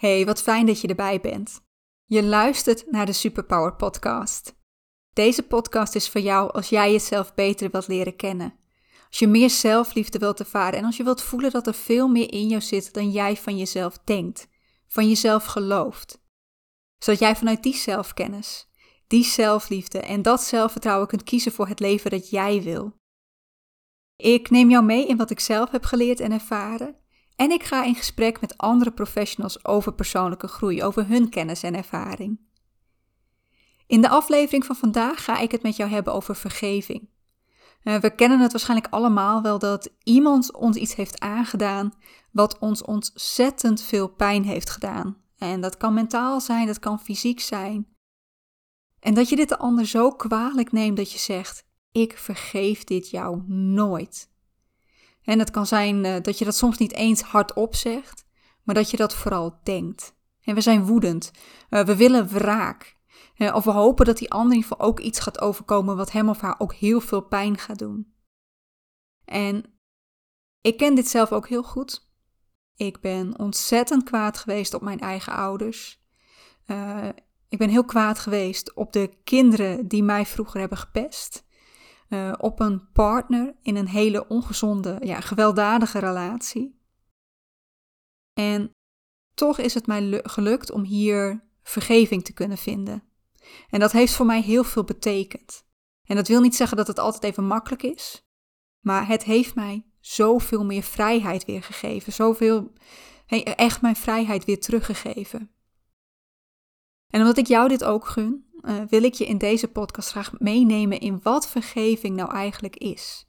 Hey, wat fijn dat je erbij bent. Je luistert naar de Superpower Podcast. Deze podcast is voor jou als jij jezelf beter wilt leren kennen. Als je meer zelfliefde wilt ervaren en als je wilt voelen dat er veel meer in jou zit dan jij van jezelf denkt, van jezelf gelooft. Zodat jij vanuit die zelfkennis, die zelfliefde en dat zelfvertrouwen kunt kiezen voor het leven dat jij wil. Ik neem jou mee in wat ik zelf heb geleerd en ervaren en ik ga in gesprek met andere professionals over persoonlijke groei, over hun kennis en ervaring. In de aflevering van vandaag ga ik het met jou hebben over vergeving. Eh, we kennen het waarschijnlijk allemaal wel dat iemand ons iets heeft aangedaan wat ons ontzettend veel pijn heeft gedaan. En dat kan mentaal zijn, dat kan fysiek zijn. En dat je dit de ander zo kwalijk neemt dat je zegt: Ik vergeef dit jou nooit. En het kan zijn uh, dat je dat soms niet eens hardop zegt, maar dat je dat vooral denkt. En we zijn woedend. Uh, we willen wraak. Uh, of we hopen dat die ander in ieder geval ook iets gaat overkomen wat hem of haar ook heel veel pijn gaat doen. En ik ken dit zelf ook heel goed. Ik ben ontzettend kwaad geweest op mijn eigen ouders. ik ben heel kwaad geweest op de kinderen die mij vroeger hebben gepest. Uh, op een partner in een hele ongezonde, ja, gewelddadige relatie. En toch is het mij gelukt om hier vergeving te kunnen vinden. En dat heeft voor mij heel veel betekend. En dat wil niet zeggen dat het altijd even makkelijk is, maar het heeft mij zoveel meer vrijheid weer gegeven, zoveel, echt mijn vrijheid weer teruggegeven. En omdat ik jou dit ook gun, uh, wil ik je in deze podcast graag meenemen in wat vergeving nou eigenlijk is.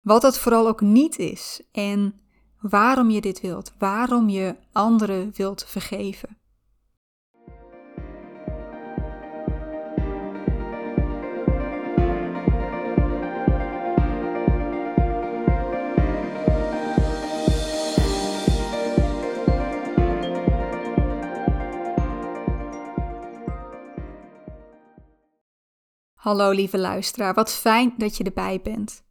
Wat het vooral ook niet is en waarom je dit wilt, waarom je anderen wilt vergeven. Hallo lieve luisteraar, wat fijn dat je erbij bent.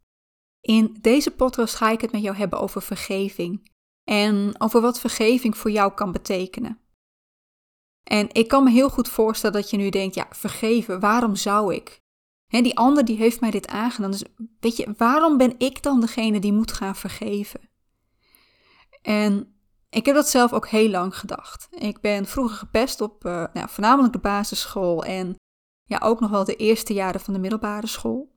In deze podcast ga ik het met jou hebben over vergeving en over wat vergeving voor jou kan betekenen. En ik kan me heel goed voorstellen dat je nu denkt, ja, vergeven, waarom zou ik? He, die ander die heeft mij dit aangedaan, dus weet je, waarom ben ik dan degene die moet gaan vergeven? En ik heb dat zelf ook heel lang gedacht. Ik ben vroeger gepest op uh, nou, voornamelijk de basisschool en ja, ook nog wel de eerste jaren van de middelbare school.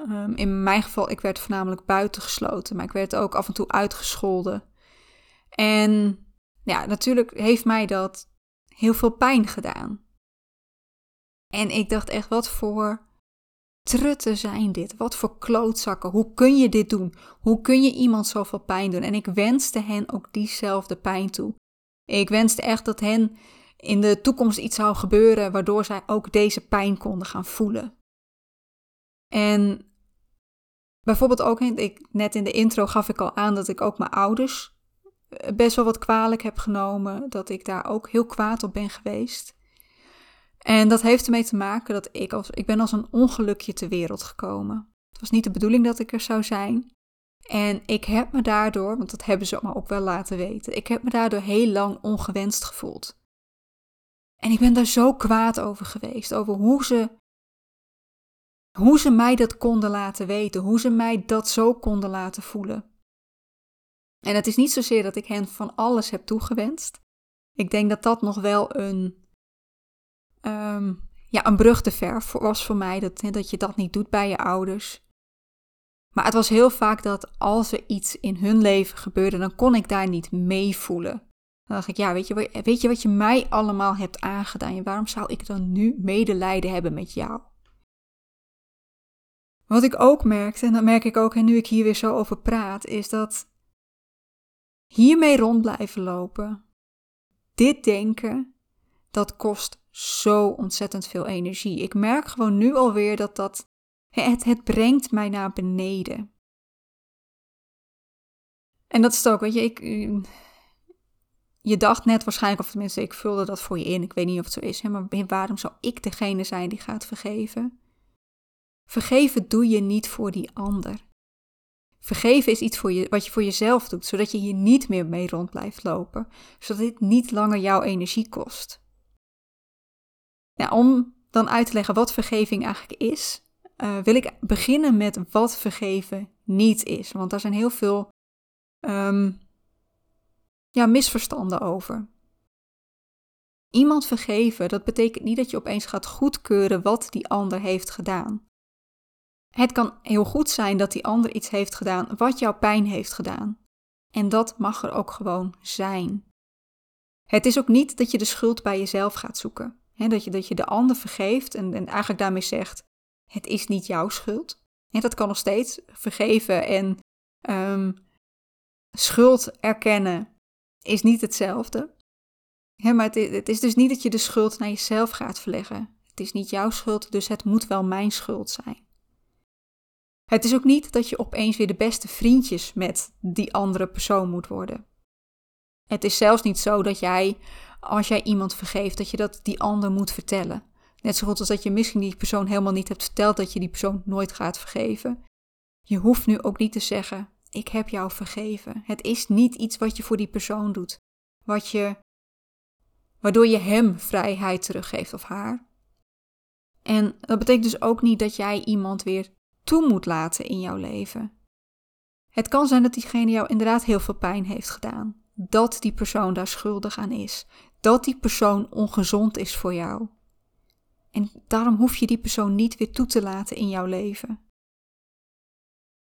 Um, in mijn geval, ik werd voornamelijk buitengesloten, maar ik werd ook af en toe uitgescholden. En ja, natuurlijk heeft mij dat heel veel pijn gedaan. En ik dacht echt, wat voor trutten zijn dit? Wat voor klootzakken? Hoe kun je dit doen? Hoe kun je iemand zoveel pijn doen? En ik wenste hen ook diezelfde pijn toe. Ik wenste echt dat hen in de toekomst iets zou gebeuren waardoor zij ook deze pijn konden gaan voelen. En bijvoorbeeld ook, ik, net in de intro gaf ik al aan dat ik ook mijn ouders eh, best wel wat kwalijk heb genomen, dat ik daar ook heel kwaad op ben geweest. En dat heeft ermee te maken dat ik als, ik ben als een ongelukje ter wereld gekomen. Het was niet de bedoeling dat ik er zou zijn. En ik heb me daardoor, want dat hebben ze me ook wel laten weten, ik heb me daardoor heel lang ongewenst gevoeld. En ik ben daar zo kwaad over geweest, over hoe ze, hoe ze mij dat konden laten weten, hoe ze mij dat zo konden laten voelen. En het is niet zozeer dat ik hen van alles heb toegewenst. Ik denk dat dat nog wel een, um, ja, een brug te ver was voor mij, dat, dat je dat niet doet bij je ouders. Maar het was heel vaak dat als er iets in hun leven gebeurde, dan kon ik daar niet meevoelen. Dan dacht ik, ja, weet je, weet je wat je mij allemaal hebt aangedaan? Waarom zou ik dan nu medelijden hebben met jou? Wat ik ook merkte, en dat merk ik ook en nu ik hier weer zo over praat, is dat hiermee rond blijven lopen, dit denken, dat kost zo ontzettend veel energie. Ik merk gewoon nu alweer dat dat, het, het brengt mij naar beneden. En dat is het ook, weet je, ik, je dacht net waarschijnlijk, of tenminste, ik vulde dat voor je in. Ik weet niet of het zo is, maar waarom zou ik degene zijn die gaat vergeven? Vergeven doe je niet voor die ander. Vergeven is iets voor je, wat je voor jezelf doet, zodat je hier niet meer mee rond blijft lopen, zodat dit niet langer jouw energie kost. Om dan uit te leggen wat vergeving eigenlijk is, uh, wil ik beginnen met wat vergeven niet is. Want daar zijn heel veel um, ja, misverstanden over. Iemand vergeven, dat betekent niet dat je opeens gaat goedkeuren wat die ander heeft gedaan. Het kan heel goed zijn dat die ander iets heeft gedaan wat jouw pijn heeft gedaan. En dat mag er ook gewoon zijn. Het is ook niet dat je de schuld bij jezelf gaat zoeken. dat, je, dat je de ander vergeeft en, en eigenlijk daarmee zegt: Het is niet jouw schuld. En dat kan nog steeds vergeven en um, schuld erkennen is niet hetzelfde. maar het het is dus niet dat je de schuld naar jezelf gaat verleggen. Het is niet jouw schuld, dus het moet wel mijn schuld zijn. Het is ook niet dat je opeens weer de beste vriendjes met die andere persoon moet worden. Het is zelfs niet zo dat jij, als jij iemand vergeeft, dat je dat die ander moet vertellen. Net zo goed als dat je misschien die persoon helemaal niet hebt verteld dat je die persoon nooit gaat vergeven. Je hoeft nu ook niet te zeggen: Ik heb jou vergeven. Het is niet iets wat je voor die persoon doet, wat je, waardoor je hem vrijheid teruggeeft of haar. En dat betekent dus ook niet dat jij iemand weer toe moet laten in jouw leven. Het kan zijn dat diegene jou inderdaad heel veel pijn heeft gedaan. Dat die persoon daar schuldig aan is. Dat die persoon ongezond is voor jou. En daarom hoef je die persoon niet weer toe te laten in jouw leven.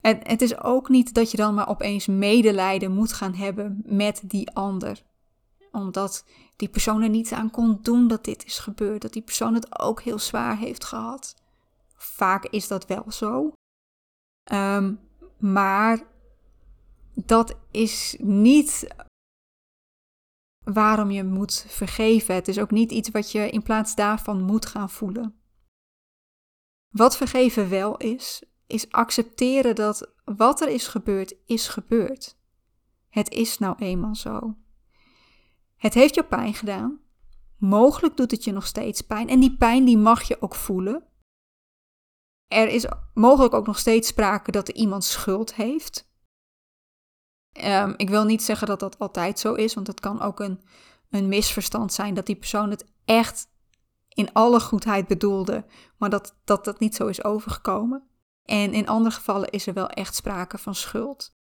En het is ook niet dat je dan maar opeens medelijden moet gaan hebben met die ander. Omdat die persoon er niets aan kon doen dat dit is gebeurd. Dat die persoon het ook heel zwaar heeft gehad. Vaak is dat wel zo. Um, maar dat is niet waarom je moet vergeven. Het is ook niet iets wat je in plaats daarvan moet gaan voelen. Wat vergeven wel is, is accepteren dat wat er is gebeurd, is gebeurd. Het is nou eenmaal zo. Het heeft je pijn gedaan. Mogelijk doet het je nog steeds pijn. En die pijn die mag je ook voelen. Er is mogelijk ook nog steeds sprake dat er iemand schuld heeft. Um, ik wil niet zeggen dat dat altijd zo is, want het kan ook een, een misverstand zijn dat die persoon het echt in alle goedheid bedoelde, maar dat, dat dat niet zo is overgekomen. En in andere gevallen is er wel echt sprake van schuld.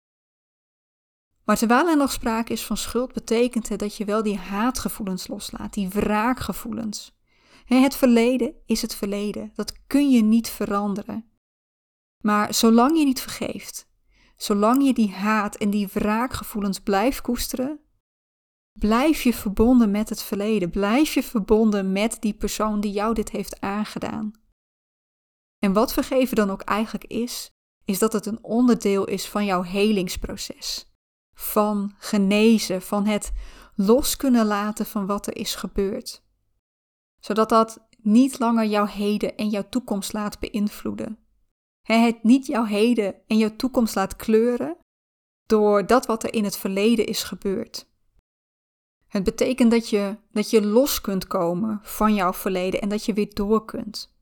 Maar terwijl er nog sprake is van schuld, betekent het dat je wel die haatgevoelens loslaat, die wraakgevoelens. Het verleden is het verleden. Dat kun je niet veranderen. Maar zolang je niet vergeeft, zolang je die haat en die wraakgevoelens blijft koesteren, blijf je verbonden met het verleden. Blijf je verbonden met die persoon die jou dit heeft aangedaan. En wat vergeven dan ook eigenlijk is, is dat het een onderdeel is van jouw helingsproces. Van genezen, van het los kunnen laten van wat er is gebeurd zodat dat niet langer jouw heden en jouw toekomst laat beïnvloeden. Het niet jouw heden en jouw toekomst laat kleuren door dat wat er in het verleden is gebeurd. Het betekent dat je, dat je los kunt komen van jouw verleden en dat je weer door kunt.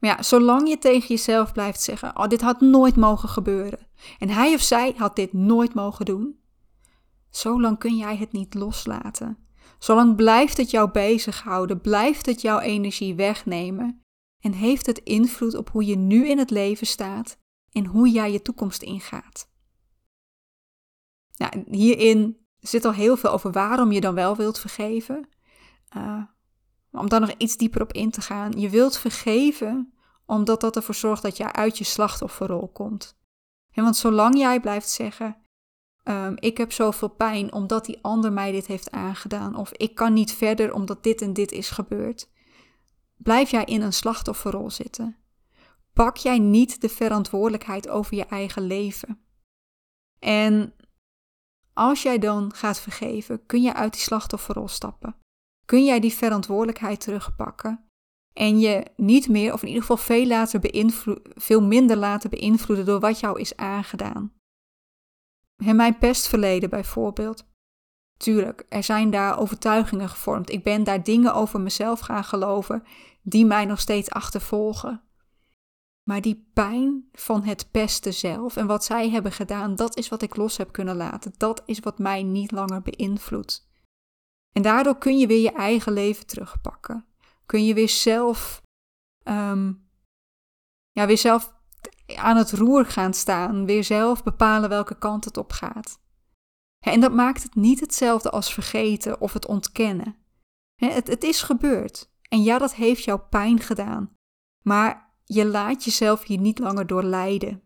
Maar ja, zolang je tegen jezelf blijft zeggen: Oh, dit had nooit mogen gebeuren. En hij of zij had dit nooit mogen doen. Zolang kun jij het niet loslaten. Zolang blijft het jou bezighouden, blijft het jouw energie wegnemen en heeft het invloed op hoe je nu in het leven staat en hoe jij je toekomst ingaat. Nou, hierin zit al heel veel over waarom je dan wel wilt vergeven. Uh, om daar nog iets dieper op in te gaan. Je wilt vergeven omdat dat ervoor zorgt dat jij uit je slachtofferrol komt. want zolang jij blijft zeggen: Um, ik heb zoveel pijn omdat die ander mij dit heeft aangedaan. Of ik kan niet verder omdat dit en dit is gebeurd. Blijf jij in een slachtofferrol zitten? Pak jij niet de verantwoordelijkheid over je eigen leven? En als jij dan gaat vergeven, kun je uit die slachtofferrol stappen. Kun jij die verantwoordelijkheid terugpakken en je niet meer, of in ieder geval veel, laten veel minder laten beïnvloeden door wat jou is aangedaan. In mijn pestverleden bijvoorbeeld. Tuurlijk, er zijn daar overtuigingen gevormd. Ik ben daar dingen over mezelf gaan geloven die mij nog steeds achtervolgen. Maar die pijn van het pesten zelf en wat zij hebben gedaan, dat is wat ik los heb kunnen laten. Dat is wat mij niet langer beïnvloedt. En daardoor kun je weer je eigen leven terugpakken. Kun je weer zelf, ehm, ja, weer zelf aan het roer gaan staan. Weer zelf bepalen welke kant het op gaat. En dat maakt het niet hetzelfde als vergeten of het ontkennen. Het, het is gebeurd. En ja, dat heeft jou pijn gedaan. Maar je laat jezelf hier niet langer door lijden.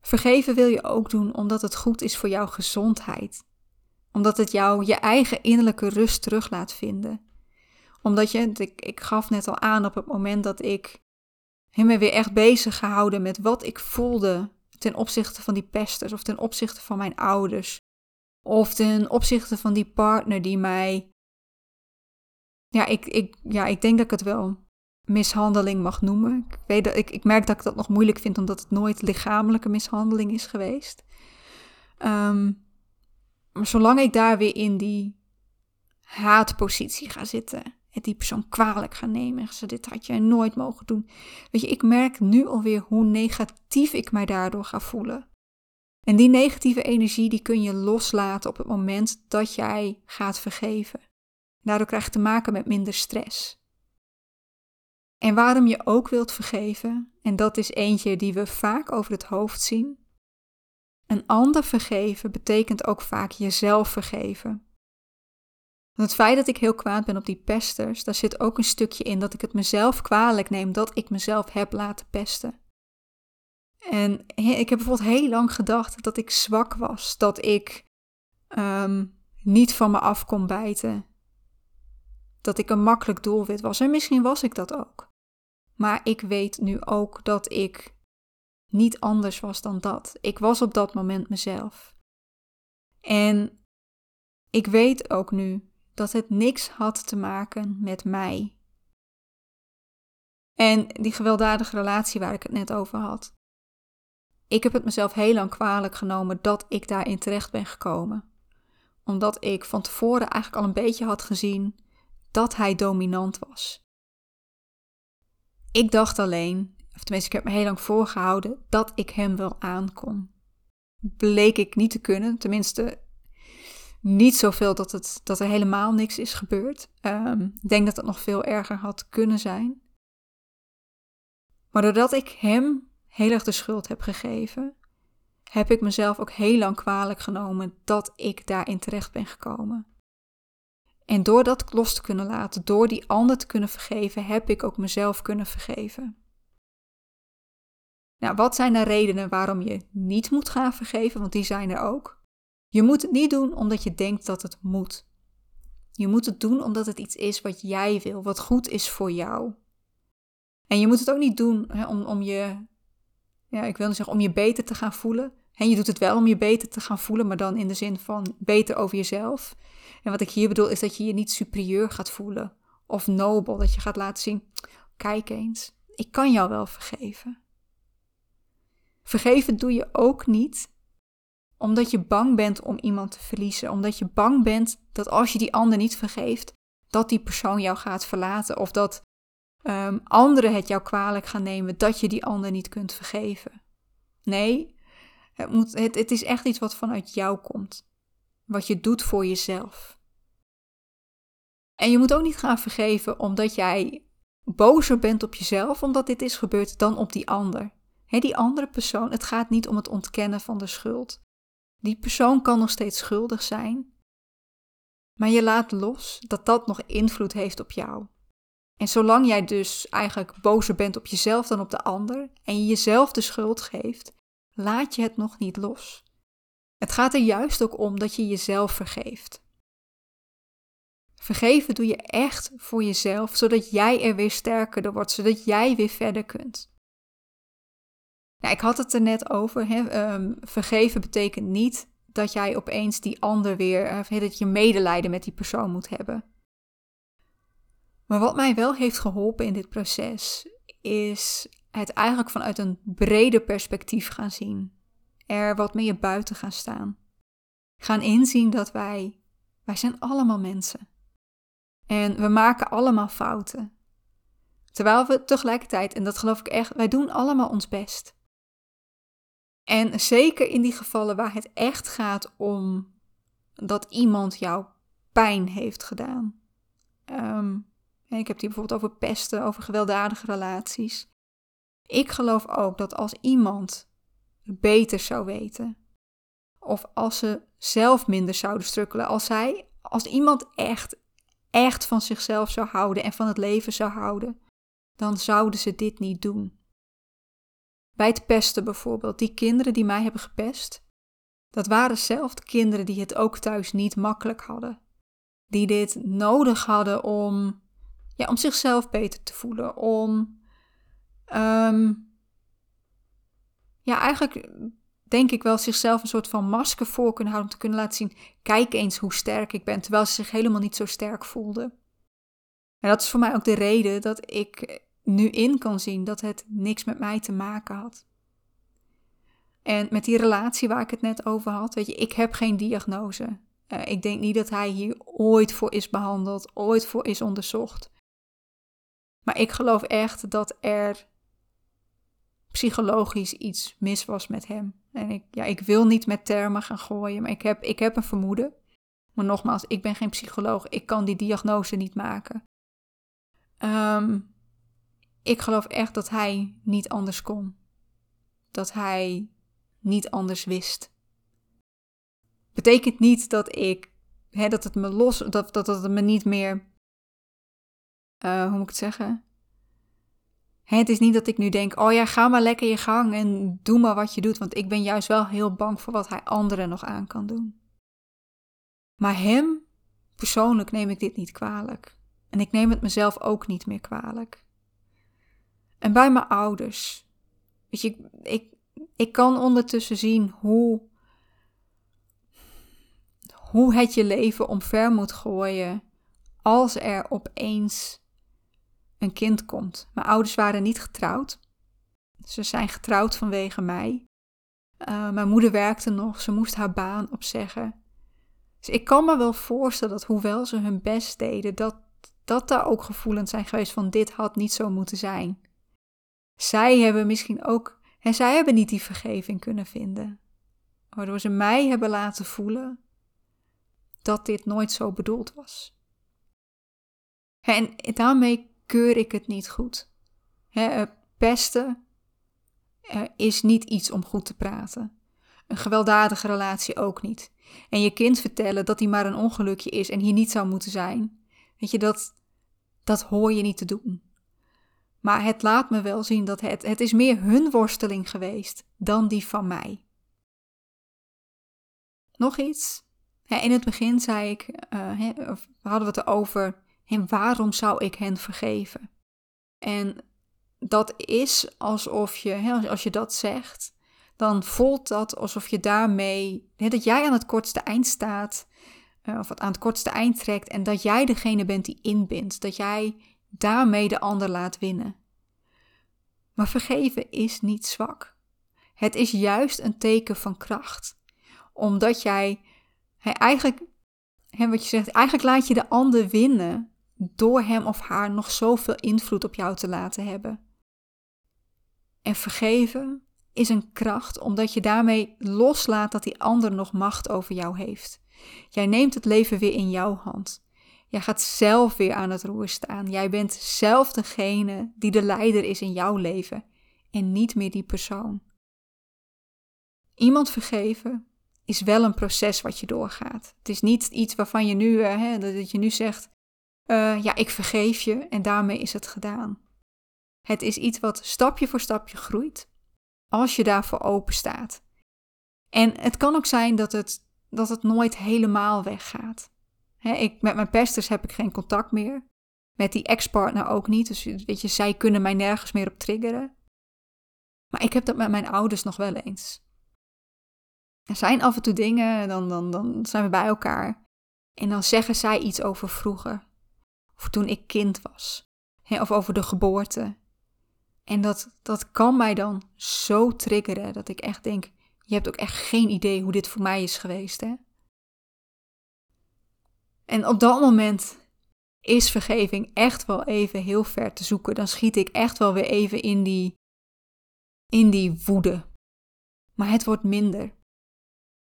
Vergeven wil je ook doen omdat het goed is voor jouw gezondheid. Omdat het jou je eigen innerlijke rust terug laat vinden. Omdat je, ik, ik gaf net al aan op het moment dat ik me weer echt bezig gehouden met wat ik voelde ten opzichte van die pesters of ten opzichte van mijn ouders. Of ten opzichte van die partner die mij. Ja, ik, ik, ja, ik denk dat ik het wel mishandeling mag noemen. Ik, weet dat, ik, ik merk dat ik dat nog moeilijk vind, omdat het nooit lichamelijke mishandeling is geweest. Ehm, maar zolang ik daar weer in die haatpositie ga zitten, het die persoon kwalijk ga nemen, ze dit had je nooit mogen doen. Weet je, ik merk nu alweer hoe negatief ik mij daardoor ga voelen. En die negatieve energie die kun je loslaten op het moment dat jij gaat vergeven. Daardoor krijg je te maken met minder stress. En waarom je ook wilt vergeven, en dat is eentje die we vaak over het hoofd zien. Een ander vergeven betekent ook vaak jezelf vergeven. het feit dat ik heel kwaad ben op die pesters, daar zit ook een stukje in dat ik het mezelf kwalijk neem dat ik mezelf heb laten pesten. En ik heb bijvoorbeeld heel lang gedacht dat ik zwak was, dat ik ehm, niet van me af kon bijten, dat ik een makkelijk doelwit was. En misschien was ik dat ook. Maar ik weet nu ook dat ik niet anders was dan dat. Ik was op dat moment mezelf. En ik weet ook nu dat het niks had te maken met mij. En die gewelddadige relatie waar ik het net over had. Ik heb het mezelf heel lang kwalijk genomen dat ik daarin terecht ben gekomen. Omdat ik van tevoren eigenlijk al een beetje had gezien dat hij dominant was. Ik dacht alleen, of tenminste ik heb me heel lang voorgehouden, dat ik hem wel aankon. Bleek ik niet te kunnen, tenminste niet zoveel dat, het, dat er helemaal niks is gebeurd. Um, ik denk dat het nog veel erger had kunnen zijn. Maar doordat ik hem heel erg de schuld heb gegeven, heb ik mezelf ook heel lang kwalijk genomen dat ik daarin terecht ben gekomen. En door dat los te kunnen laten, door die ander te kunnen vergeven, heb ik ook mezelf kunnen vergeven. Nou, wat zijn de redenen waarom je niet moet gaan vergeven? Want die zijn er ook. Je moet het niet doen omdat je denkt dat het moet. Je moet het doen omdat het iets is wat jij wil, wat goed is voor jou. En je moet het ook niet doen hè, om, om je, ja, ik wil niet zeggen om je beter te gaan voelen. En je doet het wel om je beter te gaan voelen, maar dan in de zin van beter over jezelf. En wat ik hier bedoel is dat je je niet superieur gaat voelen of nobel, dat je gaat laten zien: kijk eens, ik kan jou wel vergeven. Vergeven doe je ook niet omdat je bang bent om iemand te verliezen, omdat je bang bent dat als je die ander niet vergeeft, dat die persoon jou gaat verlaten of dat um, anderen het jou kwalijk gaan nemen dat je die ander niet kunt vergeven. Nee, het, moet, het, het is echt iets wat vanuit jou komt wat je doet voor jezelf. En je moet ook niet gaan vergeven omdat jij bozer bent op jezelf omdat dit is gebeurd dan op die ander. Die andere persoon, het gaat niet om het ontkennen van de schuld. Die persoon kan nog steeds schuldig zijn, maar je laat los dat dat nog invloed heeft op jou. En zolang jij dus eigenlijk bozer bent op jezelf dan op de ander en je jezelf de schuld geeft, laat je het nog niet los. Het gaat er juist ook om dat je jezelf vergeeft. Vergeven doe je echt voor jezelf, zodat jij er weer sterker door wordt, zodat jij weer verder kunt. Nou, ik had het er net over. Hè? Ehm, vergeven betekent niet dat jij opeens die ander weer, of dat je medelijden met die persoon moet hebben. Maar wat mij wel heeft geholpen in dit proces, is het eigenlijk vanuit een breder perspectief gaan zien er wat meer buiten gaan staan. Gaan inzien dat wij, wij zijn allemaal mensen. En we maken allemaal fouten. Terwijl we tegelijkertijd, en dat geloof ik echt, wij doen allemaal ons best. En zeker in die gevallen waar het echt gaat om dat iemand jou pijn heeft gedaan. Ehm, ik heb het hier bijvoorbeeld over pesten, over gewelddadige relaties. Ik geloof ook dat als iemand beter zou weten, of als ze zelf minder zouden strukkelen, als zij, als iemand echt, echt van zichzelf zou houden en van het leven zou houden, dan zouden ze dit niet doen. Bij het pesten bijvoorbeeld, die kinderen die mij hebben gepest, dat waren zelf de kinderen die het ook thuis niet makkelijk hadden. Die dit nodig hadden om, ja, om zichzelf beter te voelen, om, ehm, ja, eigenlijk denk ik wel zichzelf een soort van masker voor kunnen houden om te kunnen laten zien, kijk eens hoe sterk ik ben, terwijl ze zich helemaal niet zo sterk voelden. En dat is voor mij ook de reden dat ik nu in kan zien dat het niks met mij te maken had. En met die relatie waar ik het net over had, weet je, ik heb geen diagnose. Uh, ik denk niet dat hij hier ooit voor is behandeld, ooit voor is onderzocht. Maar ik geloof echt dat er psychologisch iets mis was met hem. En ik, ja, ik wil niet met termen gaan gooien, maar ik heb, ik heb een vermoeden. Maar nogmaals, ik ben geen psycholoog, ik kan die diagnose niet maken. Um, ik geloof echt dat hij niet anders kon. Dat hij niet anders wist. Betekent niet dat ik, hè, dat het me los, dat, dat het me niet meer, uh, hoe moet ik het zeggen? Hè, het is niet dat ik nu denk, oh ja, ga maar lekker je gang en doe maar wat je doet, want ik ben juist wel heel bang voor wat hij anderen nog aan kan doen. Maar hem, persoonlijk neem ik dit niet kwalijk. En ik neem het mezelf ook niet meer kwalijk. En bij mijn ouders. Weet je, ik, ik, kan ondertussen zien hoe, hoe het je leven omver moet gooien als er opeens een kind komt. Mijn ouders waren niet getrouwd. Ze zijn getrouwd vanwege mij. Uh, mijn moeder werkte nog, ze moest haar baan opzeggen. Dus ik kan me wel voorstellen dat hoewel ze hun best deden, dat, dat daar ook gevoelens zijn geweest van dit had niet zo moeten zijn. Zij hebben misschien ook, en zij hebben niet die vergeving kunnen vinden. Waardoor ze mij hebben laten voelen dat dit nooit zo bedoeld was. En daarmee keur ik het niet goed. pesten is niet iets om goed te praten. Een gewelddadige relatie ook niet. En je kind vertellen dat hij maar een ongelukje is en hier niet zou moeten zijn. Weet je, dat, dat hoor je niet te doen. Maar het laat me wel zien dat het, het is meer hun worsteling geweest dan die van mij. Nog iets? in het begin zei ik, uh, hadden we het erover, waarom zou ik hen vergeven? En dat is alsof je, als je dat zegt, dan voelt dat alsof je daarmee, dat jij aan het kortste eind staat, uh, of aan het kortste eind trekt, en dat jij degene bent die inbindt, dat jij daarmee de ander laat winnen. Maar vergeven is niet zwak. Het is juist een teken van kracht. Omdat jij hij eigenlijk, hè, wat je zegt, eigenlijk laat je de ander winnen door hem of haar nog zoveel invloed op jou te laten hebben. En vergeven is een kracht omdat je daarmee loslaat dat die ander nog macht over jou heeft. Jij neemt het leven weer in jouw hand. Jij gaat zelf weer aan het roer staan. Jij bent zelf degene die de leider is in jouw leven en niet meer die persoon. Iemand vergeven is wel een proces wat je doorgaat. Het is niet iets waarvan je nu, uh, hè, dat je nu zegt, uh, ja, ik vergeef je en daarmee is het gedaan. Het is iets wat stapje voor stapje groeit, als je daarvoor open staat. En het kan ook zijn dat het, dat het nooit helemaal weggaat ik, met mijn pesters heb ik geen contact meer. Met die ex-partner ook niet. Dus weet je, zij kunnen mij nergens meer op triggeren. Maar ik heb dat met mijn ouders nog wel eens. Er zijn af en toe dingen, dan, dan, dan zijn we bij elkaar. En dan zeggen zij iets over vroeger. Of toen ik kind was. of over de geboorte. En dat, dat kan mij dan zo triggeren dat ik echt denk: je hebt ook echt geen idee hoe dit voor mij is geweest, hè? En op dat moment is vergeving echt wel even heel ver te zoeken. Dan schiet ik echt wel weer even in die, in die woede. Maar het wordt minder.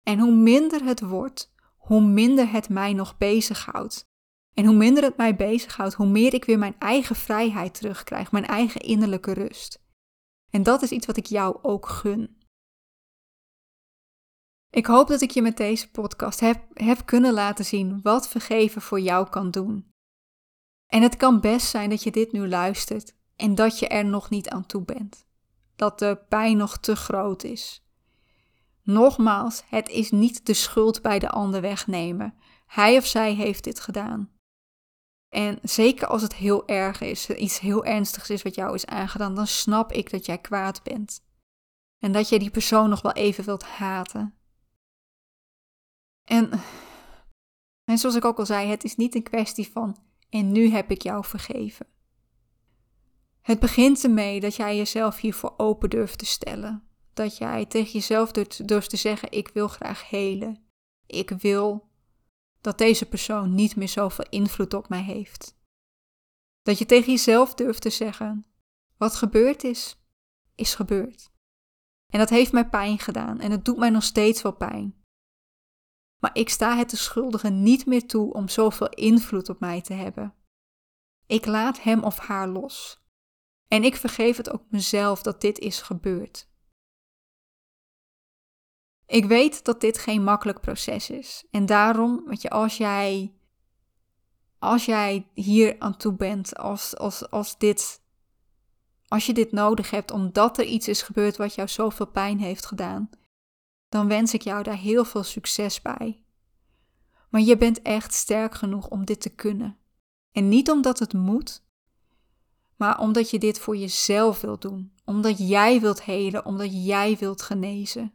En hoe minder het wordt, hoe minder het mij nog bezighoudt. En hoe minder het mij bezighoudt, hoe meer ik weer mijn eigen vrijheid terugkrijg, mijn eigen innerlijke rust. En dat is iets wat ik jou ook gun. Ik hoop dat ik je met deze podcast heb, heb kunnen laten zien wat vergeven voor jou kan doen. En het kan best zijn dat je dit nu luistert en dat je er nog niet aan toe bent. Dat de pijn nog te groot is. Nogmaals, het is niet de schuld bij de ander wegnemen. Hij of zij heeft dit gedaan. En zeker als het heel erg is, iets heel ernstigs is wat jou is aangedaan, dan snap ik dat jij kwaad bent. En dat jij die persoon nog wel even wilt haten. En, en zoals ik ook al zei, het is niet een kwestie van en nu heb ik jou vergeven. Het begint ermee dat jij jezelf hiervoor open durft te stellen. Dat jij tegen jezelf durft te zeggen: Ik wil graag helen. Ik wil dat deze persoon niet meer zoveel invloed op mij heeft. Dat je tegen jezelf durft te zeggen: Wat gebeurd is, is gebeurd. En dat heeft mij pijn gedaan en het doet mij nog steeds wel pijn. Maar ik sta het de schuldige niet meer toe om zoveel invloed op mij te hebben. Ik laat hem of haar los. En ik vergeef het ook mezelf dat dit is gebeurd. Ik weet dat dit geen makkelijk proces is. En daarom, weet je, als jij, als jij hier aan toe bent, als, als, als, dit, als je dit nodig hebt omdat er iets is gebeurd wat jou zoveel pijn heeft gedaan, dan wens ik jou daar heel veel succes bij. Maar je bent echt sterk genoeg om dit te kunnen. En niet omdat het moet, maar omdat je dit voor jezelf wilt doen. Omdat jij wilt helen, omdat jij wilt genezen.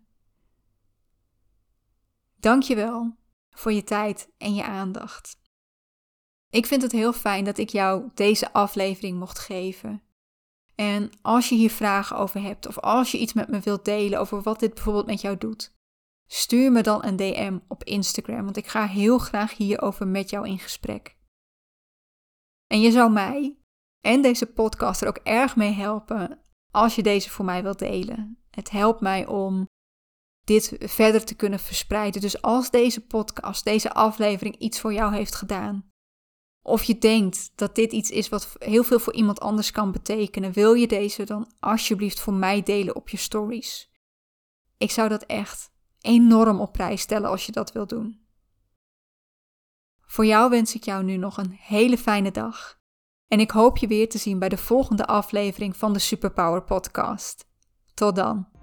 Dank je wel voor je tijd en je aandacht. Ik vind het heel fijn dat ik jou deze aflevering mocht geven. En als je hier vragen over hebt of als je iets met me wilt delen over wat dit bijvoorbeeld met jou doet, stuur me dan een DM op Instagram, want ik ga heel graag hierover met jou in gesprek. En je zou mij en deze podcast er ook erg mee helpen als je deze voor mij wilt delen. Het helpt mij om dit verder te kunnen verspreiden. Dus als deze podcast, deze aflevering iets voor jou heeft gedaan, of je denkt dat dit iets is wat heel veel voor iemand anders kan betekenen, wil je deze dan alsjeblieft voor mij delen op je stories. Ik zou dat echt enorm op prijs stellen als je dat wil doen. Voor jou wens ik jou nu nog een hele fijne dag. En ik hoop je weer te zien bij de volgende aflevering van de Superpower Podcast. Tot dan.